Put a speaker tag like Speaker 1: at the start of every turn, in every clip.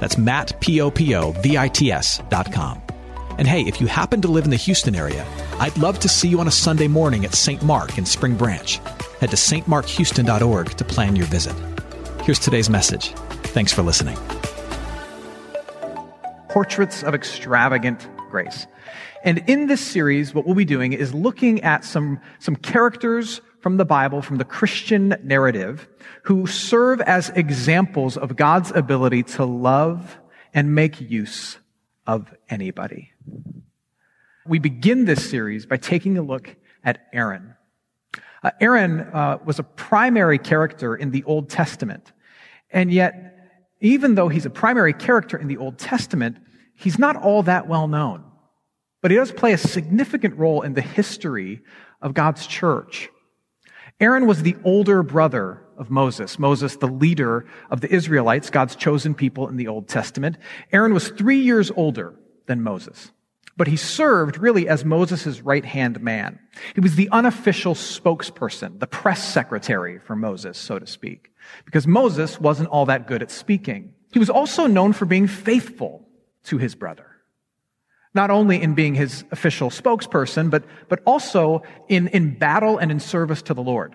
Speaker 1: That's Matt, P-O-P-O-V-I-T-S dot com. And hey, if you happen to live in the Houston area, I'd love to see you on a Sunday morning at St. Mark in Spring Branch. Head to stmarkhouston.org to plan your visit. Here's today's message. Thanks for listening.
Speaker 2: Portraits of Extravagant Grace. And in this series, what we'll be doing is looking at some, some characters from the Bible, from the Christian narrative, who serve as examples of God's ability to love and make use of anybody. We begin this series by taking a look at Aaron. Uh, Aaron uh, was a primary character in the Old Testament. And yet, even though he's a primary character in the Old Testament, he's not all that well known. But he does play a significant role in the history of God's church. Aaron was the older brother of Moses. Moses, the leader of the Israelites, God's chosen people in the Old Testament. Aaron was three years older than Moses. But he served really as Moses' right hand man. He was the unofficial spokesperson, the press secretary for Moses, so to speak, because Moses wasn't all that good at speaking. He was also known for being faithful to his brother not only in being his official spokesperson, but, but also in, in battle and in service to the Lord.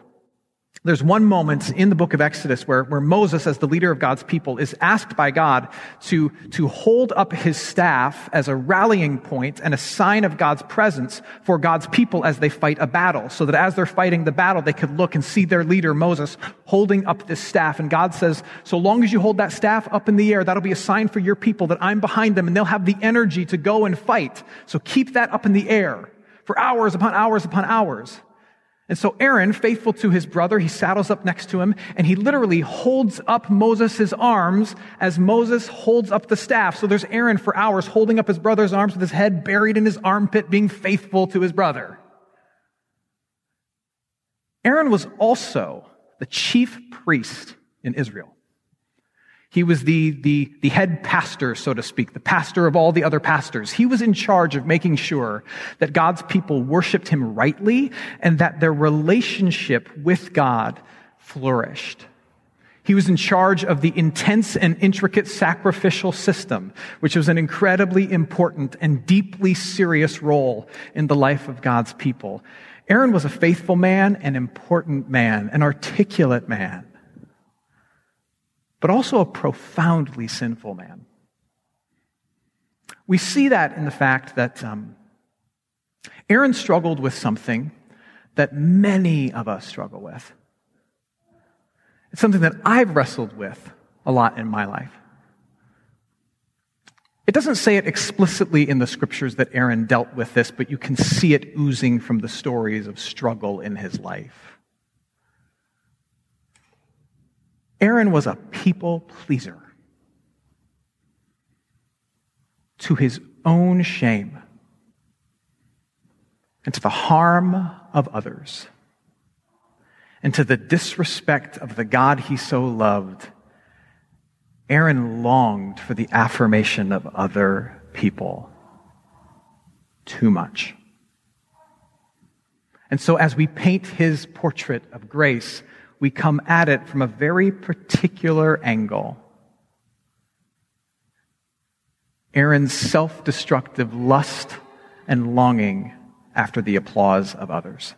Speaker 2: There's one moment in the book of Exodus where, where Moses, as the leader of God's people, is asked by God to, to hold up his staff as a rallying point and a sign of God's presence for God's people as they fight a battle. So that as they're fighting the battle, they could look and see their leader, Moses, holding up this staff. And God says, so long as you hold that staff up in the air, that'll be a sign for your people that I'm behind them and they'll have the energy to go and fight. So keep that up in the air for hours upon hours upon hours. And so Aaron, faithful to his brother, he saddles up next to him and he literally holds up Moses' arms as Moses holds up the staff. So there's Aaron for hours holding up his brother's arms with his head buried in his armpit, being faithful to his brother. Aaron was also the chief priest in Israel. He was the, the, the head pastor, so to speak, the pastor of all the other pastors. He was in charge of making sure that God's people worshiped him rightly and that their relationship with God flourished. He was in charge of the intense and intricate sacrificial system, which was an incredibly important and deeply serious role in the life of God's people. Aaron was a faithful man, an important man, an articulate man but also a profoundly sinful man. We see that in the fact that um, Aaron struggled with something that many of us struggle with. It's something that I've wrestled with a lot in my life. It doesn't say it explicitly in the scriptures that Aaron dealt with this, but you can see it oozing from the stories of struggle in his life. Aaron was a people pleaser to his own shame and to the harm of others and to the disrespect of the God he so loved. Aaron longed for the affirmation of other people too much. And so, as we paint his portrait of grace, we come at it from a very particular angle. Aaron's self destructive lust and longing after the applause of others.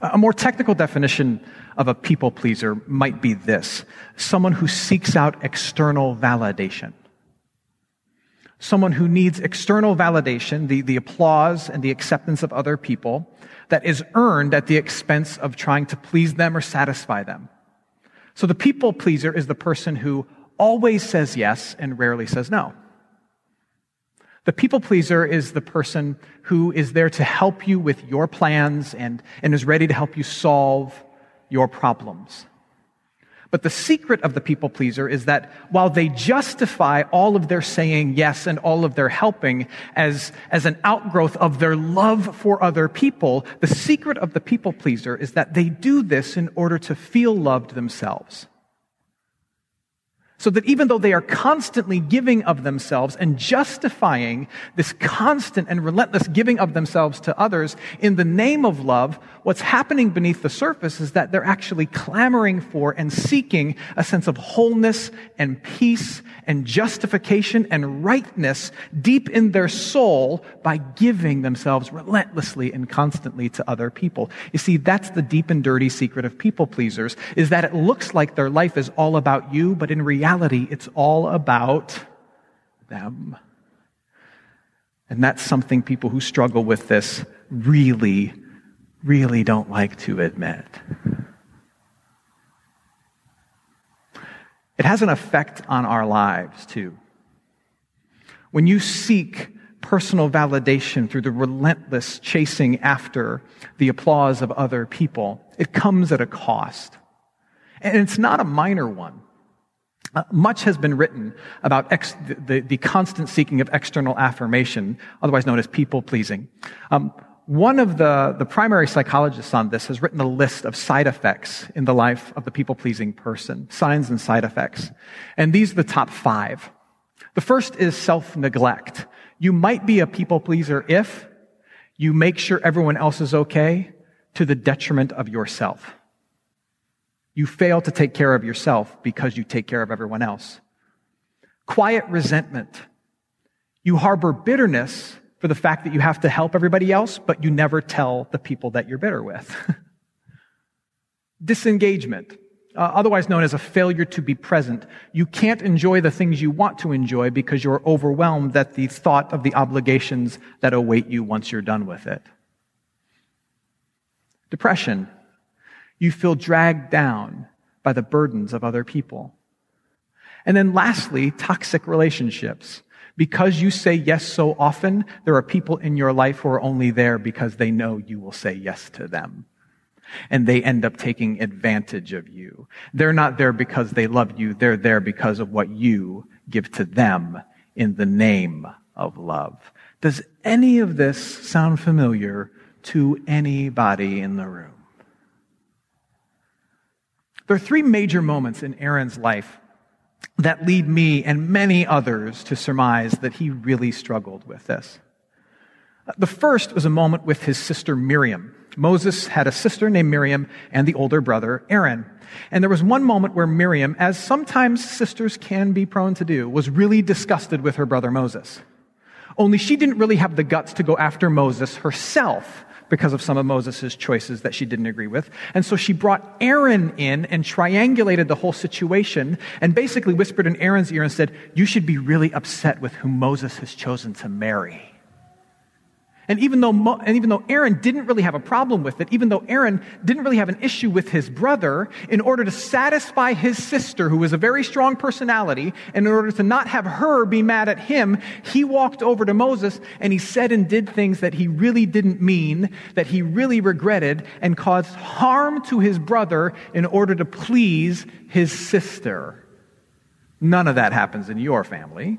Speaker 2: A more technical definition of a people pleaser might be this someone who seeks out external validation. Someone who needs external validation, the, the applause and the acceptance of other people, that is earned at the expense of trying to please them or satisfy them. So the people pleaser is the person who always says yes and rarely says no. The people pleaser is the person who is there to help you with your plans and, and is ready to help you solve your problems. But the secret of the people pleaser is that while they justify all of their saying yes and all of their helping as, as an outgrowth of their love for other people, the secret of the people pleaser is that they do this in order to feel loved themselves. So that even though they are constantly giving of themselves and justifying this constant and relentless giving of themselves to others in the name of love, what's happening beneath the surface is that they're actually clamoring for and seeking a sense of wholeness and peace and justification and rightness deep in their soul by giving themselves relentlessly and constantly to other people. You see, that's the deep and dirty secret of people pleasers, is that it looks like their life is all about you, but in reality, reality, it's all about them. And that's something people who struggle with this really, really don't like to admit. It has an effect on our lives, too. When you seek personal validation through the relentless chasing after the applause of other people, it comes at a cost. And it's not a minor one. Uh, much has been written about ex- the, the, constant seeking of external affirmation, otherwise known as people pleasing. Um, one of the, the primary psychologists on this has written a list of side effects in the life of the people pleasing person, signs and side effects. And these are the top five. The first is self neglect. You might be a people pleaser if you make sure everyone else is okay to the detriment of yourself. You fail to take care of yourself because you take care of everyone else. Quiet resentment. You harbor bitterness for the fact that you have to help everybody else, but you never tell the people that you're bitter with. Disengagement, uh, otherwise known as a failure to be present. You can't enjoy the things you want to enjoy because you're overwhelmed at the thought of the obligations that await you once you're done with it. Depression, you feel dragged down by the burdens of other people. And then lastly, toxic relationships. Because you say yes so often, there are people in your life who are only there because they know you will say yes to them. And they end up taking advantage of you. They're not there because they love you. They're there because of what you give to them in the name of love. Does any of this sound familiar to anybody in the room? There are three major moments in Aaron's life that lead me and many others to surmise that he really struggled with this. The first was a moment with his sister Miriam. Moses had a sister named Miriam and the older brother Aaron. And there was one moment where Miriam, as sometimes sisters can be prone to do, was really disgusted with her brother Moses. Only she didn't really have the guts to go after Moses herself because of some of Moses' choices that she didn't agree with. And so she brought Aaron in and triangulated the whole situation and basically whispered in Aaron's ear and said, You should be really upset with whom Moses has chosen to marry. And even though, Mo, and even though Aaron didn't really have a problem with it, even though Aaron didn't really have an issue with his brother, in order to satisfy his sister, who was a very strong personality, and in order to not have her be mad at him, he walked over to Moses and he said and did things that he really didn't mean, that he really regretted, and caused harm to his brother in order to please his sister. None of that happens in your family.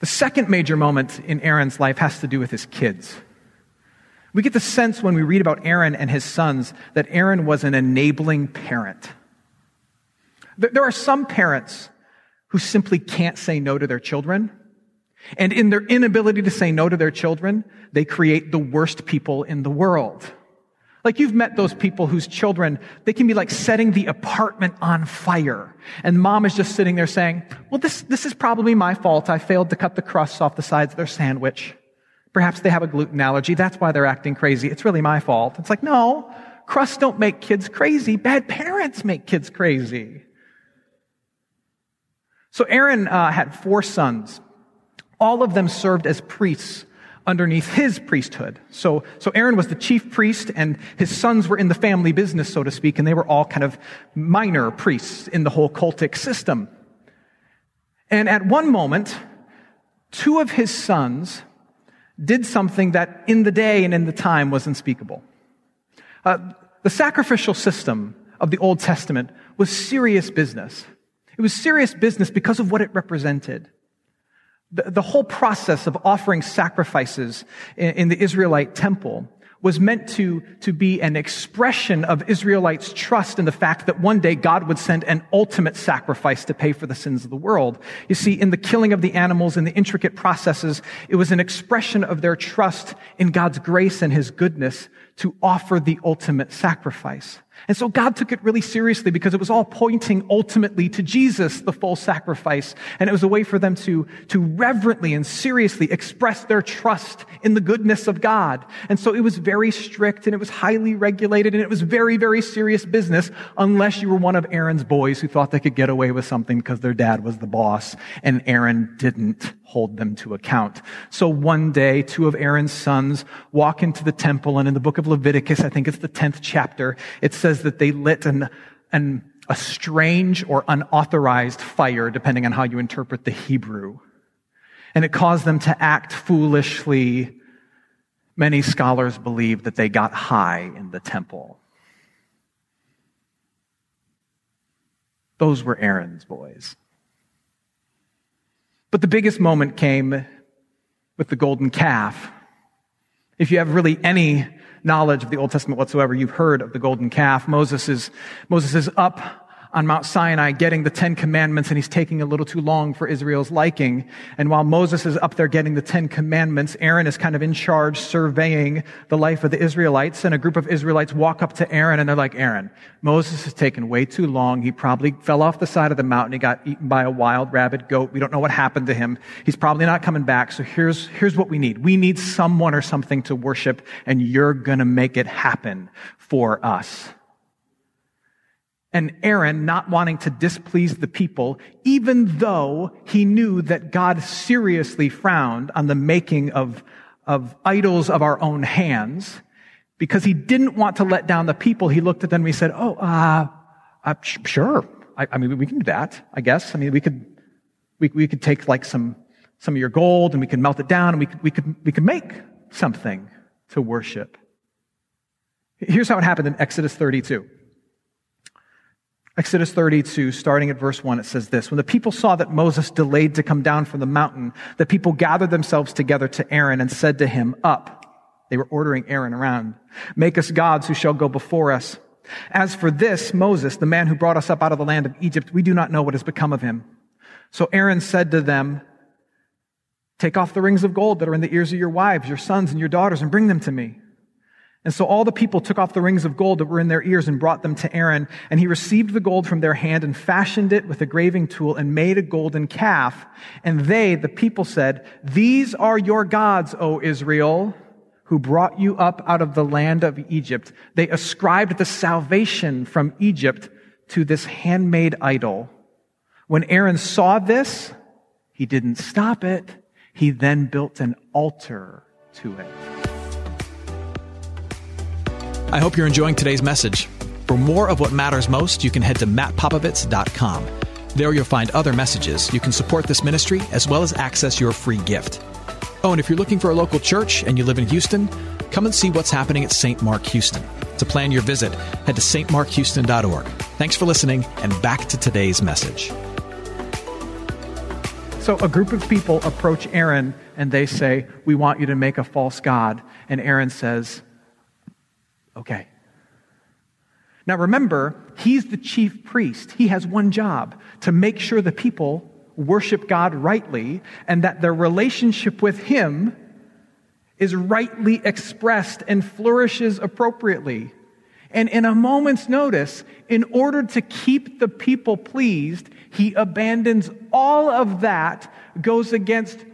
Speaker 2: The second major moment in Aaron's life has to do with his kids. We get the sense when we read about Aaron and his sons that Aaron was an enabling parent. There are some parents who simply can't say no to their children. And in their inability to say no to their children, they create the worst people in the world. Like you've met those people whose children, they can be like setting the apartment on fire. And mom is just sitting there saying, well, this, this is probably my fault. I failed to cut the crusts off the sides of their sandwich. Perhaps they have a gluten allergy. That's why they're acting crazy. It's really my fault. It's like, no, crusts don't make kids crazy. Bad parents make kids crazy. So Aaron uh, had four sons. All of them served as priests underneath his priesthood. So, so Aaron was the chief priest and his sons were in the family business, so to speak, and they were all kind of minor priests in the whole cultic system. And at one moment, two of his sons did something that in the day and in the time was unspeakable. Uh, the sacrificial system of the Old Testament was serious business. It was serious business because of what it represented. The, the whole process of offering sacrifices in, in the Israelite temple was meant to, to be an expression of Israelites' trust in the fact that one day God would send an ultimate sacrifice to pay for the sins of the world. You see, in the killing of the animals, in the intricate processes, it was an expression of their trust in God's grace and His goodness to offer the ultimate sacrifice. And so God took it really seriously because it was all pointing ultimately to Jesus, the full sacrifice. And it was a way for them to, to reverently and seriously express their trust in the goodness of God. And so it was very strict and it was highly regulated and it was very, very serious business unless you were one of Aaron's boys who thought they could get away with something because their dad was the boss and Aaron didn't hold them to account. So one day, two of Aaron's sons walk into the temple and in the book of Leviticus, I think it's the 10th chapter, it says that they lit an, an, a strange or unauthorized fire, depending on how you interpret the Hebrew. And it caused them to act foolishly. Many scholars believe that they got high in the temple. Those were Aaron's boys. But the biggest moment came with the golden calf. If you have really any knowledge of the Old Testament whatsoever, you've heard of the golden calf. Moses is, Moses is up on Mount Sinai getting the Ten Commandments and he's taking a little too long for Israel's liking. And while Moses is up there getting the Ten Commandments, Aaron is kind of in charge surveying the life of the Israelites and a group of Israelites walk up to Aaron and they're like, Aaron, Moses has taken way too long. He probably fell off the side of the mountain. He got eaten by a wild rabid goat. We don't know what happened to him. He's probably not coming back. So here's, here's what we need. We need someone or something to worship and you're going to make it happen for us and Aaron not wanting to displease the people, even though he knew that God seriously frowned on the making of, of idols of our own hands, because he didn't want to let down the people, he looked at them and he said, Oh, uh, uh sure. I, I, mean, we can do that, I guess. I mean, we could, we, we could take like some, some of your gold and we could melt it down and we could, we could, we could make something to worship. Here's how it happened in Exodus 32. Exodus 32, starting at verse 1, it says this When the people saw that Moses delayed to come down from the mountain, the people gathered themselves together to Aaron and said to him, Up. They were ordering Aaron around. Make us gods who shall go before us. As for this, Moses, the man who brought us up out of the land of Egypt, we do not know what has become of him. So Aaron said to them, Take off the rings of gold that are in the ears of your wives, your sons, and your daughters, and bring them to me. And so all the people took off the rings of gold that were in their ears and brought them to Aaron. And he received the gold from their hand and fashioned it with a graving tool and made a golden calf. And they, the people said, These are your gods, O Israel, who brought you up out of the land of Egypt. They ascribed the salvation from Egypt to this handmade idol. When Aaron saw this, he didn't stop it. He then built an altar to it.
Speaker 1: I hope you're enjoying today's message. For more of what matters most, you can head to mattpopovits.com. There you'll find other messages. You can support this ministry as well as access your free gift. Oh, and if you're looking for a local church and you live in Houston, come and see what's happening at St. Mark Houston. To plan your visit, head to stmarkhouston.org. Thanks for listening, and back to today's message.
Speaker 2: So, a group of people approach Aaron and they say, We want you to make a false God. And Aaron says, Okay. Now remember, he's the chief priest. He has one job to make sure the people worship God rightly and that their relationship with him is rightly expressed and flourishes appropriately. And in a moment's notice, in order to keep the people pleased, he abandons all of that, goes against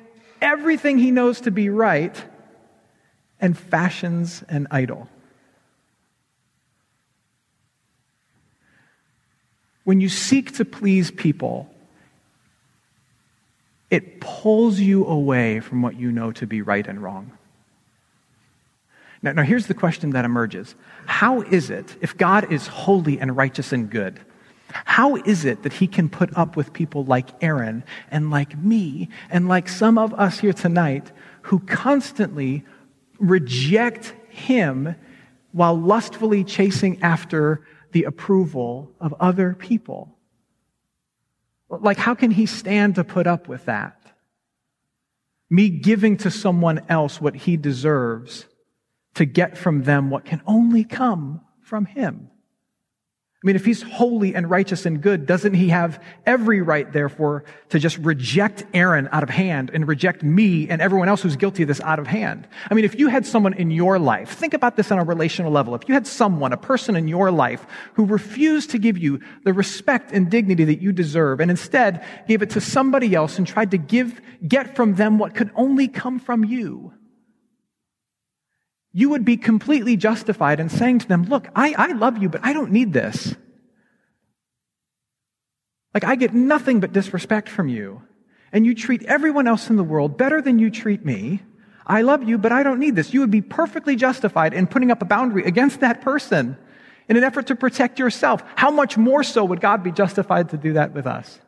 Speaker 2: everything he knows to be right, and fashions an idol. When you seek to please people, it pulls you away from what you know to be right and wrong. Now, now, here's the question that emerges How is it, if God is holy and righteous and good, how is it that he can put up with people like Aaron and like me and like some of us here tonight who constantly reject him while lustfully chasing after the approval of other people. Like, how can he stand to put up with that? Me giving to someone else what he deserves to get from them what can only come from him. I mean, if he's holy and righteous and good, doesn't he have every right, therefore, to just reject Aaron out of hand and reject me and everyone else who's guilty of this out of hand? I mean, if you had someone in your life, think about this on a relational level. If you had someone, a person in your life who refused to give you the respect and dignity that you deserve and instead gave it to somebody else and tried to give, get from them what could only come from you, you would be completely justified in saying to them, Look, I, I love you, but I don't need this. Like, I get nothing but disrespect from you, and you treat everyone else in the world better than you treat me. I love you, but I don't need this. You would be perfectly justified in putting up a boundary against that person in an effort to protect yourself. How much more so would God be justified to do that with us?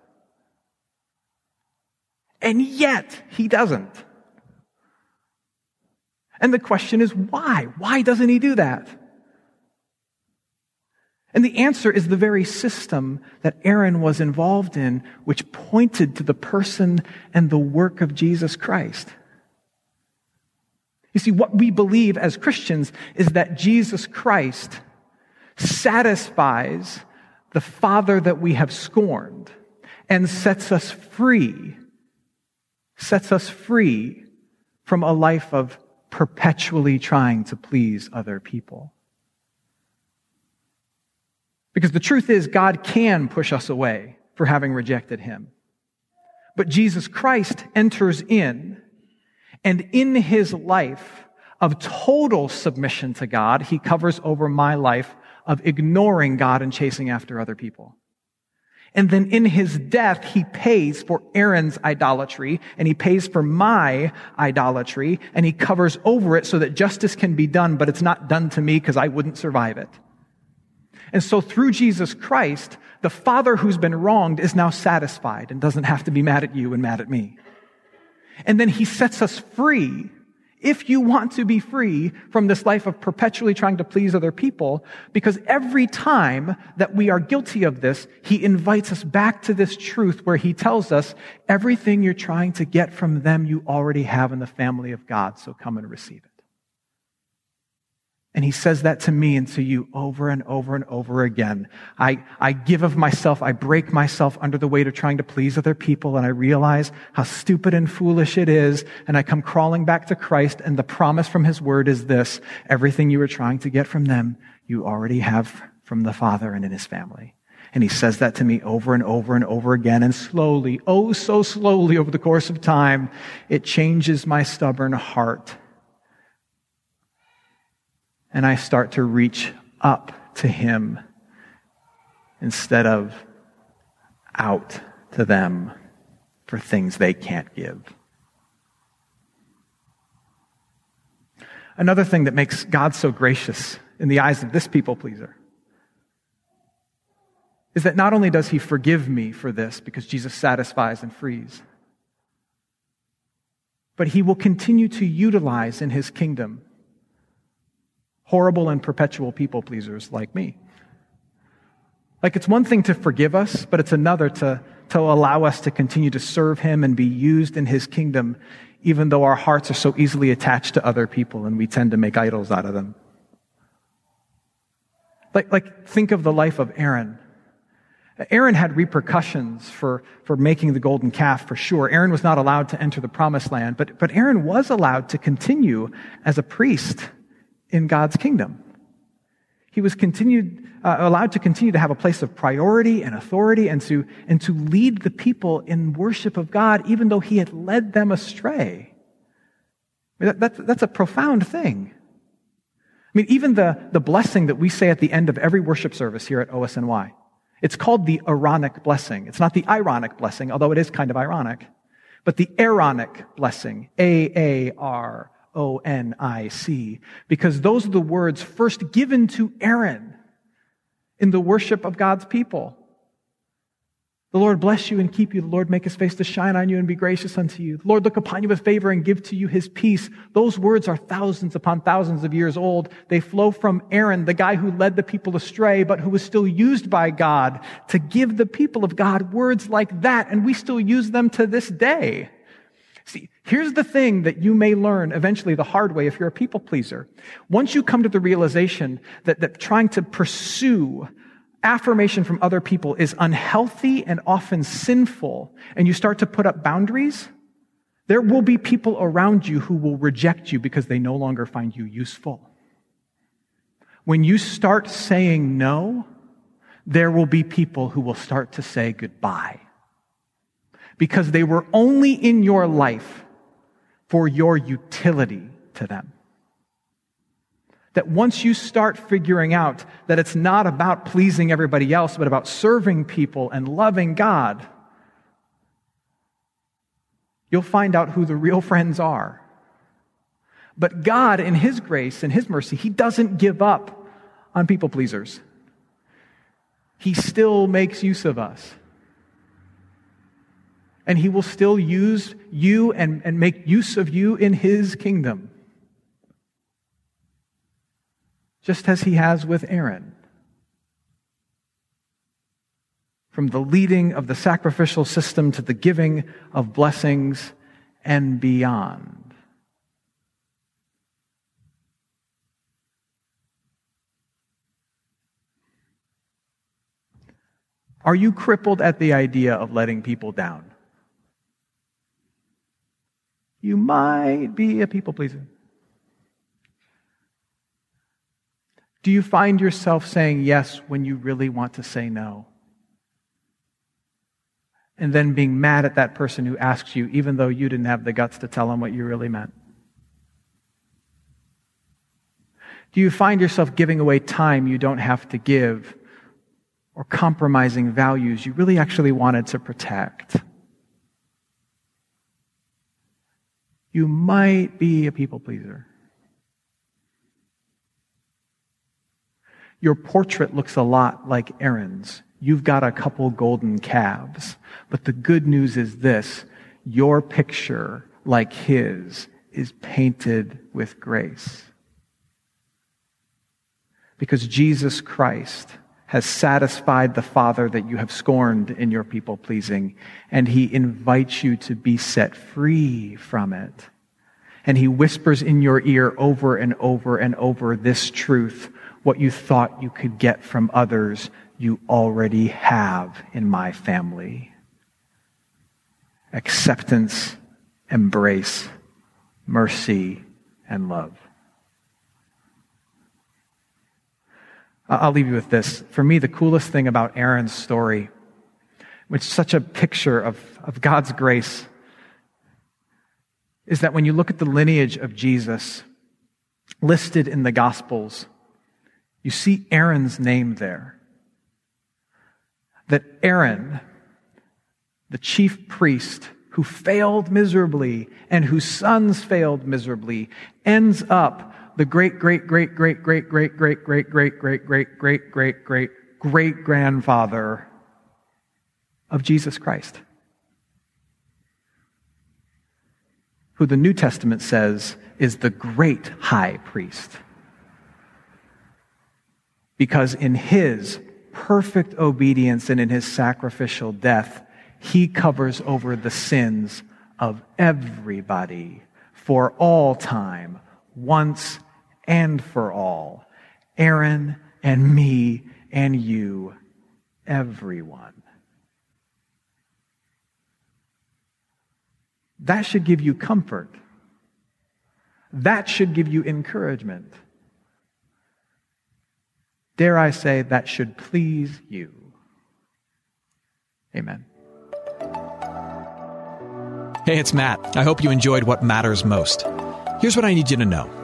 Speaker 2: And yet, He doesn't. And the question is why? Why doesn't he do that? And the answer is the very system that Aaron was involved in, which pointed to the person and the work of Jesus Christ. You see, what we believe as Christians is that Jesus Christ satisfies the Father that we have scorned and sets us free, sets us free from a life of perpetually trying to please other people. Because the truth is, God can push us away for having rejected Him. But Jesus Christ enters in, and in His life of total submission to God, He covers over my life of ignoring God and chasing after other people. And then in his death, he pays for Aaron's idolatry and he pays for my idolatry and he covers over it so that justice can be done, but it's not done to me because I wouldn't survive it. And so through Jesus Christ, the father who's been wronged is now satisfied and doesn't have to be mad at you and mad at me. And then he sets us free if you want to be free from this life of perpetually trying to please other people, because every time that we are guilty of this, he invites us back to this truth where he tells us everything you're trying to get from them, you already have in the family of God, so come and receive it. And he says that to me and to you over and over and over again. I, I give of myself, I break myself under the weight of trying to please other people, and I realize how stupid and foolish it is, and I come crawling back to Christ, and the promise from his word is this everything you were trying to get from them, you already have from the Father and in his family. And he says that to me over and over and over again, and slowly, oh so slowly over the course of time, it changes my stubborn heart and I start to reach up to Him instead of out to them for things they can't give. Another thing that makes God so gracious in the eyes of this people pleaser is that not only does He forgive me for this because Jesus satisfies and frees, but He will continue to utilize in His kingdom horrible and perpetual people pleasers like me. Like it's one thing to forgive us, but it's another to, to allow us to continue to serve him and be used in his kingdom, even though our hearts are so easily attached to other people and we tend to make idols out of them. Like, like think of the life of Aaron. Aaron had repercussions for, for making the golden calf for sure. Aaron was not allowed to enter the promised land, but, but Aaron was allowed to continue as a priest in God's kingdom. He was continued, uh, allowed to continue to have a place of priority and authority and to, and to lead the people in worship of God, even though he had led them astray. I mean, that, that's, that's a profound thing. I mean, even the, the blessing that we say at the end of every worship service here at OSNY, it's called the Aaronic blessing. It's not the ironic blessing, although it is kind of ironic, but the Aaronic blessing. A-A-R O N I C, because those are the words first given to Aaron in the worship of God's people. The Lord bless you and keep you. The Lord make his face to shine on you and be gracious unto you. The Lord look upon you with favor and give to you his peace. Those words are thousands upon thousands of years old. They flow from Aaron, the guy who led the people astray, but who was still used by God to give the people of God words like that. And we still use them to this day. See, here's the thing that you may learn eventually the hard way if you're a people pleaser. Once you come to the realization that, that trying to pursue affirmation from other people is unhealthy and often sinful, and you start to put up boundaries, there will be people around you who will reject you because they no longer find you useful. When you start saying no, there will be people who will start to say goodbye because they were only in your life for your utility to them. That once you start figuring out that it's not about pleasing everybody else, but about serving people and loving God, you'll find out who the real friends are. But God, in His grace and His mercy, He doesn't give up on people pleasers. He still makes use of us. And He will still use you and, and make use of you in His kingdom just as he has with Aaron. From the leading of the sacrificial system to the giving of blessings and beyond. Are you crippled at the idea of letting people down? You might be a people pleaser. Do you find yourself saying yes when you really want to say no? And then being mad at that person who asks you, even though you didn't have the guts to tell them what you really meant? Do you find yourself giving away time you don't have to give or compromising values you really actually wanted to protect? You might be a people pleaser. Your portrait looks a lot like Aaron's. You've got a couple golden calves. But the good news is this your picture, like his, is painted with grace. Because Jesus Christ has satisfied the Father that you have scorned in your people pleasing, and he invites you to be set free from it. And he whispers in your ear over and over and over this truth what you thought you could get from others, you already have in my family. Acceptance, embrace, mercy, and love. I'll leave you with this. For me, the coolest thing about Aaron's story, which is such a picture of, of God's grace, is that when you look at the lineage of Jesus listed in the Gospels, you see Aaron's name there. That Aaron, the chief priest who failed miserably and whose sons failed miserably, ends up the great, great, great, great, great, great, great, great, great, great, great, great, great, great, great grandfather of Jesus Christ. Who the New Testament says is the great high priest because in his perfect obedience and in his sacrificial death, he covers over the sins of everybody for all time, once and for all. Aaron and me and you, everyone. That should give you comfort. That should give you encouragement. Dare I say, that should please you. Amen.
Speaker 1: Hey, it's Matt. I hope you enjoyed what matters most. Here's what I need you to know